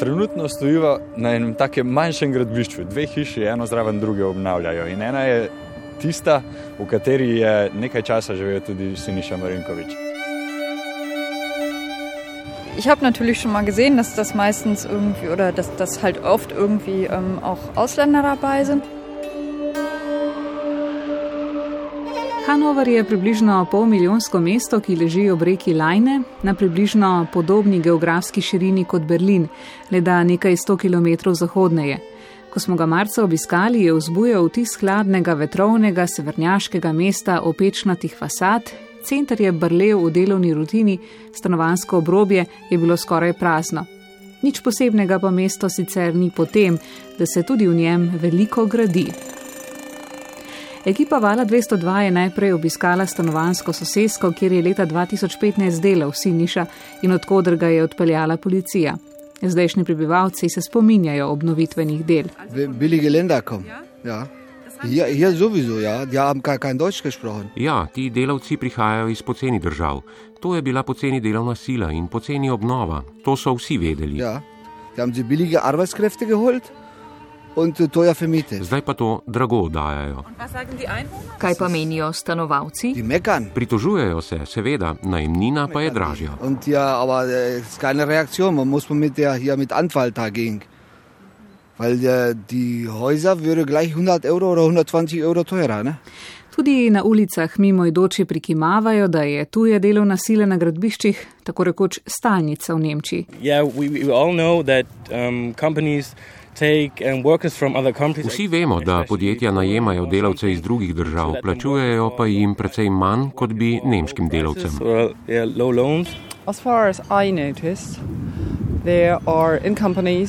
Trenutno stojiva na enem takem manjšem gradbišču, dve hiši, eno zraven druge obnavljajo. In ena je tista, v kateri je nekaj časa živel tudi Siniša Marinkovič. Ich habe natürlich schon mal gesehen, dass das meistens irgendwie oder dass das halt oft irgendwie ähm, auch Ausländer dabei sind. Hanover je približno polmilijonsko mesto, ki leži ob reki Lajne, na približno podobni geografski širini kot Berlin, le da nekaj sto km zahodneje. Ko smo ga marca obiskali, je vzbujal vtis hladnega, vetrovnega, severnjaškega mesta, opečnatih fasad, center je brlev v delovni rutini, stanovansko obrobje je bilo skoraj prazno. Nič posebnega pa mesto sicer ni potem, da se tudi v njem veliko gradi. Ekipa Vala 202 je najprej obiskala stanovansko sosesko, kjer je leta 2015 delal Siniša in odkudr ga je odpeljala policija. Zdajšnji prebivalci se spominjajo obnovitvenih del. Bili gelendakom. Ja. Ja, ja, sowieso, ja. Die haben gar kein Deutsch gesprochen. Ja, ti delavci prihajajo iz poceni držav. To je bila poceni delovna sila in poceni obnova. To so vsi vedeli. Ja. Die haben sie billige Arbeitskräfte geholt und teuer vermietet. Zdaj pa to drago dajajo. Kaj pa menijo stanovalci? Pritožujejo se, seveda, najemnina pa je dražja. Und ja, aber es ist keine Reaktion. Man muss mit der hier mit Anwalt dagegen. Weil äh, die Häuser würde gleich 100 Euro oder 120 Euro teurer, ne? Tudi na ulicah mimoidoči prikimavajo, da je tuje delovna sila na gradbiščih tako rekoč stalnica v Nemčiji. Yeah, we, we um, Vsi vemo, da podjetja najemajo delavce iz drugih držav, plačujejo pa jim precej manj kot bi nemškim delavcem.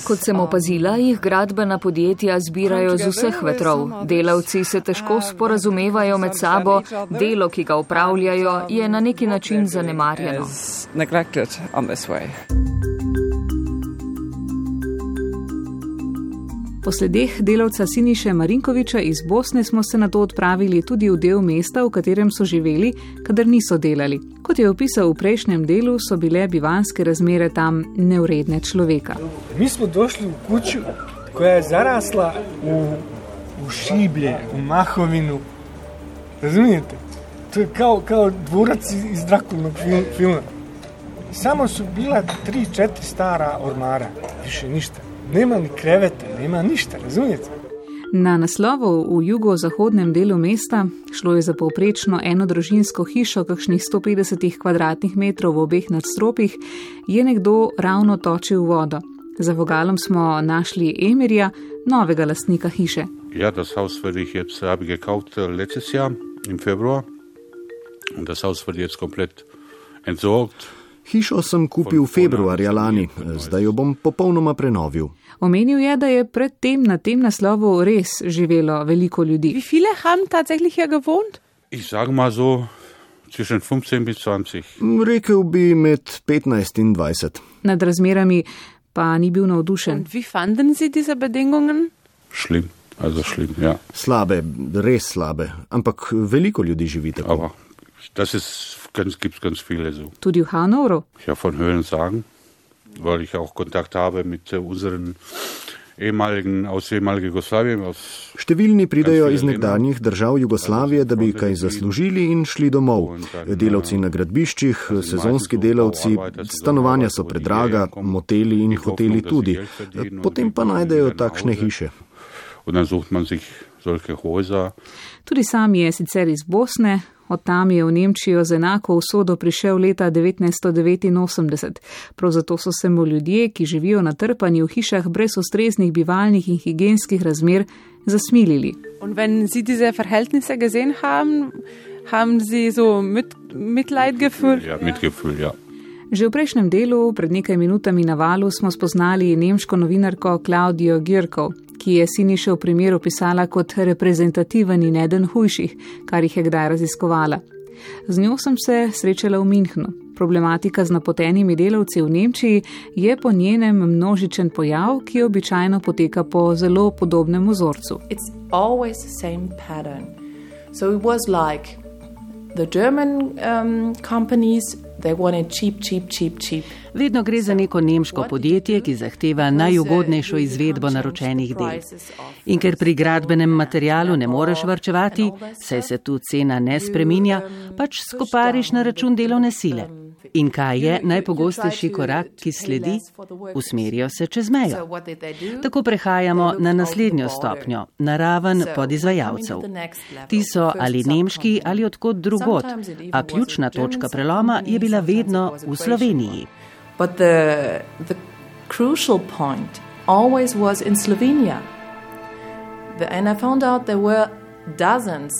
Kot sem opazila, jih gradbena podjetja zbirajo z vseh vetrov. Delavci se težko sporazumevajo med sabo, delo, ki ga upravljajo, je na neki način zanemarjeno. Po sledeh delavca Siniše Marinkoviča iz Bosne smo se na to odpravili tudi v del mesta, v katerem so živeli, kadar niso delali. Kot je opisal v prejšnjem delu, so bile bivanske razmere tam neuredne človeka. Mi smo došli v kuču, koja je zarasla v, v šiblje, v mahovinu. Razumete? To je kao, kao dvorac iz Drakulnog filma. Samo su bila tri, četiri stara ormara, više ništa nema ni krevete, nema ništa, razumete? Na naslovu v jugozahodnem delu mesta šlo je za povprečno enodružinsko hišo, kakšnih 150 kvadratnih metrov v obeh nadstropjih, je nekdo ravno točil vodo. Za vogalom smo našli Emirja, novega lastnika hiše. Ja, das Haus werde ich jetzt, habe gekauft letztes Jahr im Februar. Und das Haus wird jetzt komplett entsorgt. Hišo sem kupil februarja lani, zdaj jo bom popolnoma prenovil. Omenil je, da je predtem na tem naslovu res živelo veliko ljudi. Rekel bi med 15 in 20. Nad razmerami pa ni bil navdušen. Šlim, also šlim, ja. Slabe, res slabe, ampak veliko ljudi živi tako. Das ist ganz, gibt's ganz viele so. Tudi v Hanovru? Ja, von Hören sagen, weil ich auch Kontakt habe mit unseren ehemaligen, aus ehemaligen Jugoslawien. Aus Številni pridajo iz nekdanjih držav Jugoslavije, da bi kaj zaslužili in šli domov. Delavci na gradbiščih, sezonski delavci, stanovanja so predraga, moteli in hoteli tudi. Potem pa najdejo takšne hiše. Tudi sam je sicer iz Bosne, Od tam je v Nemčijo z enako usodo prišel leta 1989. Prav zato so se mu ljudje, ki živijo na trpanju v hišah brez ustreznih bivalnih in higijenskih razmer, zasmilili. Ja, mitgefühl, ja. Že v prejšnjem delu, pred nekaj minutami na valu, smo spoznali nemško novinarko Klaudijo Girkov, ki je Sinišev primer opisala kot reprezentativen in eden hujših, kar jih je kdaj raziskovala. Z njo sem se srečala v Minhnu. Problematika z napotenimi delavci v Nemčiji je po njenem množičen pojav, ki običajno poteka po zelo podobnem vzorcu. So it was like the German um, companies Cheap, cheap, cheap, cheap. Vedno gre za neko nemško podjetje, ki zahteva najugodnejšo izvedbo naročenih del. In ker pri gradbenem materialu ne moreš vrčevati, saj se tu cena ne spreminja, pač skopariš na račun delovne sile. In kaj je najpogostejši korak, ki sledi? Usmerijo se čez mejo. Tako prehajamo na naslednjo stopnjo, na raven podizvajalcev. Ti so ali nemški ali odkot drugot, a ključna točka preloma je bila vedno v Sloveniji. And I found out there were dozens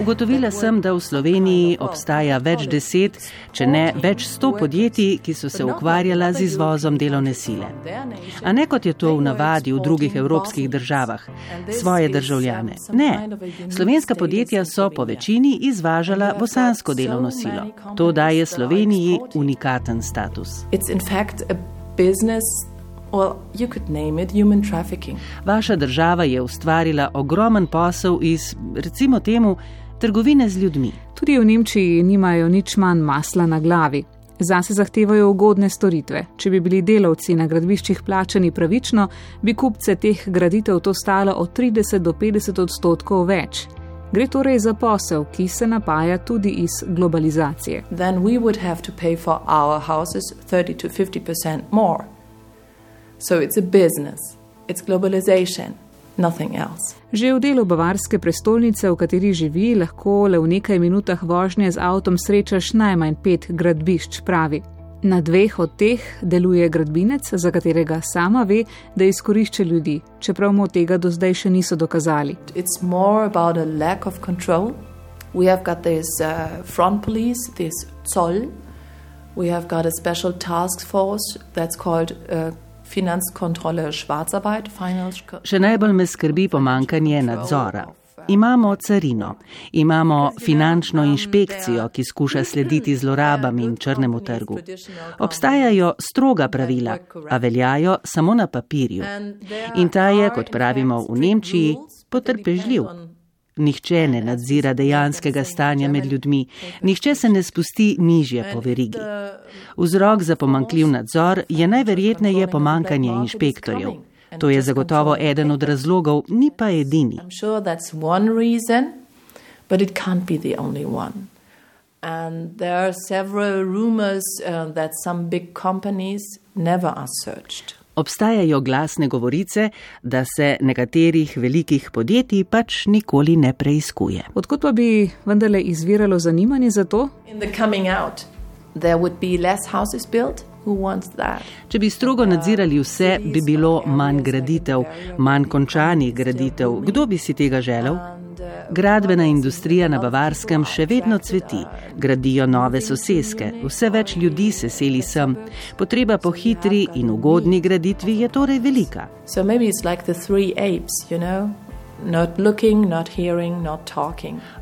Ugotovila sem, da v Sloveniji obstaja več deset, če ne več sto podjetij, ki so se ukvarjala z izvozom delovne sile. A ne kot je to v navadi v drugih evropskih državah, svoje državljane. Ne, slovenska podjetja so po večini izvažala bosansko delovno silo. To daje Sloveniji unikaten status. Vaša država je ustvarila ogromen posel iz, recimo temu, trgovine z ljudmi. Tudi v Nemčiji nimajo nič manj masla na glavi. Zase zahtevajo ugodne storitve. Če bi bili delavci na gradbiščih plačani pravično, bi kupce teh graditev to stalo od 30 do 50 odstotkov več. Gre torej za posel, ki se napaja tudi iz globalizacije. So it's a business, it's globalization, nothing else. Že v delu bavarske prestolnice, v kateri živi, lahko le v nekaj minutah vožnje z avtom srečaš najmanj pet gradbišč, pravi. Na dveh od teh deluje gradbinec, za katerega sama ve, da izkorišča ljudi, čeprav mu tega do zdaj še niso dokazali. We have got this uh, front police, this Zoll. We have got a special task force that's called uh, Finanzkontrolle Schwarzarbeit. Še najbolj me skrbi pomankanje nadzora. Imamo carino, imamo finančno inšpekcijo, ki skuša slediti zlorabam in črnemu trgu. Obstajajo stroga pravila, a veljajo samo na papirju. In ta je, kot pravimo v Nemčiji, potrpežljiv. Nihče ne nadzira dejanskega stanja med ljudmi, nihče se ne spusti nižje po verigi. Vzrok za pomankljiv nadzor je najverjetneje pomankanje inšpektorjev. To je zagotovo eden od razlogov, ni pa edini. And there are several rumors uh, that some big companies never are searched. Obstajajo glasne govorice, da se nekaterih velikih podjetij pač nikoli ne preizkuje. Odkot pa bi vendarle izviralo zanimanje za to? Če bi strogo nadzirali vse, bi bilo manj graditev, manj končanih graditev. Kdo bi si tega želel? Gradbena industrija na Bavarskem še vedno cveti, gradijo nove soseske, vse več ljudi se seli sem. Potreba po hitri in ugodni graditvi je torej velika. Not looking, not hearing, not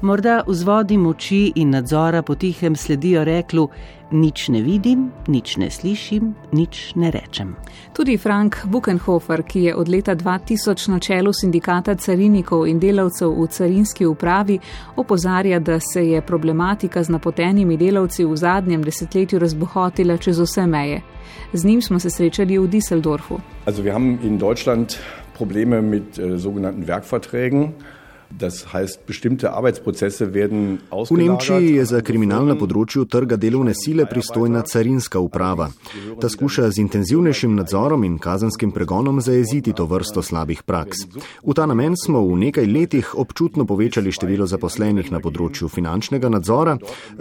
Morda vzvodi moči in nadzora potihem sledijo reklu: Nič ne vidim, nič ne slišim, nič ne rečem. Tudi Frank Buchenhofer, ki je od leta 2000 na čelu sindikata carinikov in delavcev v carinski upravi, opozarja, da se je problematika z napotenimi delavci v zadnjem desetletju razbohotila čez vse meje. Z njim smo se srečali v Düsseldorfu. Also, Probleme mit äh, sogenannten Werkverträgen. Das heißt, bestimmte Arbeitsprozesse werden V Nemčiji je za kriminal na področju trga delovne sile pristojna carinska uprava. Ta skuša z intenzivnejšim nadzorom in kazenskim pregonom zajeziti to vrsto slabih praks. V ta namen smo v nekaj letih občutno povečali število zaposlenih na področju finančnega nadzora,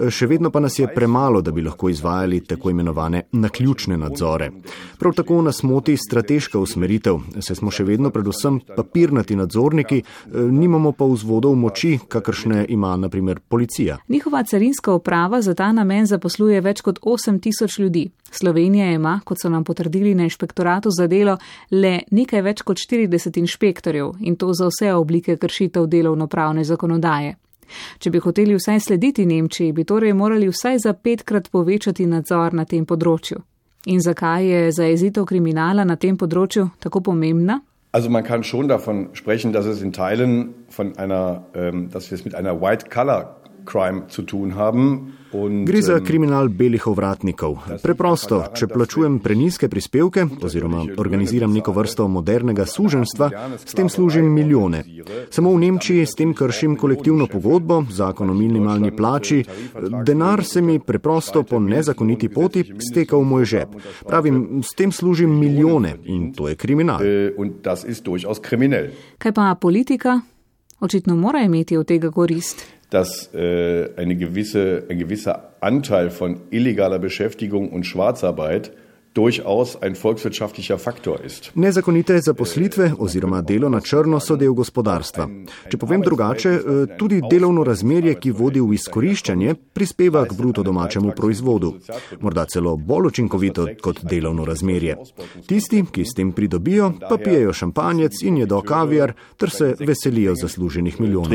še vedno pa nas je premalo, da bi lahko izvajali tako imenovane naključne nadzore. Prav tako nas moti strateška usmeritev, saj smo še vedno predvsem papirnati nadzorniki, nimamo pa vzvodov moči, kakršne ima naprimer policija. Njihova carinska uprava za ta namen zaposluje več kot 8000 ljudi. Slovenija ima, kot so nam potrdili na inšpektoratu za delo, le nekaj več kot 40 inšpektorjev in to za vse oblike kršitev delovno-pravne zakonodaje. Če bi hoteli vsaj slediti Nemčiji, bi torej morali vsaj za petkrat povečati nadzor na tem področju. In zakaj je zajezitev kriminala na tem področju tako pomembna? Also man kann schon davon sprechen, dass es in Teilen von einer, ähm, dass wir es mit einer White Color Crime zu tun haben. Und, Gre za kriminal belih ovratnikov. Preprosto, če plačujem preniske prispevke oziroma organiziram neko vrsto modernega suženstva, s tem služim milijone. Samo v Nemčiji s tem kršim kolektivno pogodbo, zakon o minimalni plači, denar se mi preprosto po nezakoniti poti steka v moj žep. Pravim, s tem služim milijone in to je kriminal. Kaj pa politika? Očitno mora imeti od tega korist. Dass äh, eine gewisse, ein gewisser Anteil von illegaler Beschäftigung und Schwarzarbeit durchaus ein volkswirtschaftlicher Faktor ist. Nezakonite zaposlitve oziroma delo na črno so del gospodarstva. Če povem drugače, eh, tudi delovno razmerje, ki vodi v izkoriščanje, prispeva k bruto domačemu proizvodu. Morda celo bolj učinkovito kot delovno razmerje. Tisti, ki s tem pridobijo, pa pijejo šampanjec in jedo kaviar, ter se veselijo zasluženih milijonov.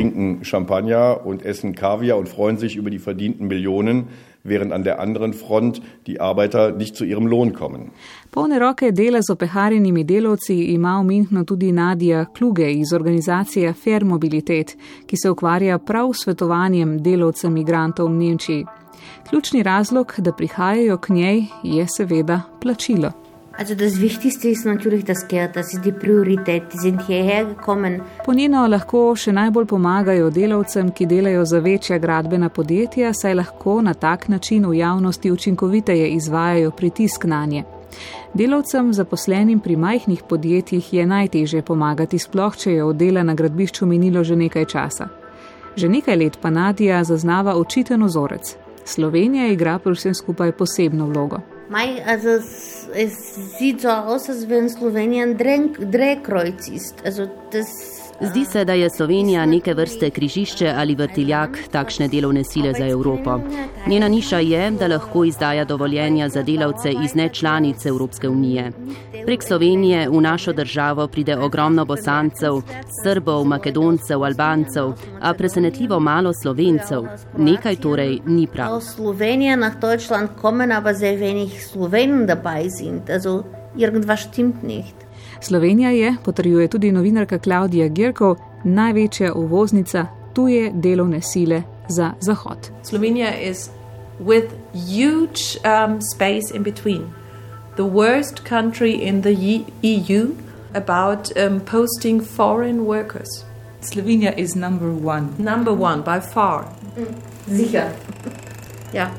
Während an der anderen Front die Arbeiter nicht zu ihrem Lohn kommen. Polne roke dela z opeharjenimi delavci ima v Minhnu tudi Nadija Kluge iz organizacije Fair Mobilitet, ki se ukvarja prav s svetovanjem delavcem migrantov v Nemčiji. Ključni razlog, da prihajajo k njej, je seveda plačilo. Also das Wichtigste ist natürlich das Geld, das ist die Priorität. Die sind hierher gekommen. Po njeno lahko še najbolj pomagajo delavcem, ki delajo za večja gradbena podjetja, saj lahko na tak način v javnosti učinkoviteje izvajajo pritisk na nje. Delavcem zaposlenim pri majhnih podjetjih je najtežje pomagati, sploh če je od dela na gradbišču minilo že nekaj časa. Že nekaj let pa Nadija zaznava očiten ozorec. Slovenija igra pri vsem skupaj posebno vlogo. Maj, also es, es sieht so aus, als wenn Slowenien Drehkreuz ist. Also das Zdi se, da je Slovenija neke vrste križišče ali vrtiljak takšne delovne sile za Evropo. Njena niša je, da lahko izdaja dovoljenja za delavce iz nečlanice Evropske unije. Prek Slovenije v našo državo pride ogromno bosancev, srbov, makedoncev, albancev, a presenetljivo malo slovencev. Nekaj torej ni prav. Slovenija na Deutschland kommen, aber sehr wenig Slovenen dabei sind. Also irgendwas stimmt nicht. Slovenija je, potrjuje tudi novinarka Klaudija Girkov, največja uvoznica tuje delovne sile za Zahod. Slovenija je with huge um, space in between. The worst country in the EU about um, posting foreign workers. Slovenija is number one. Number one by far. Sicher. Ja.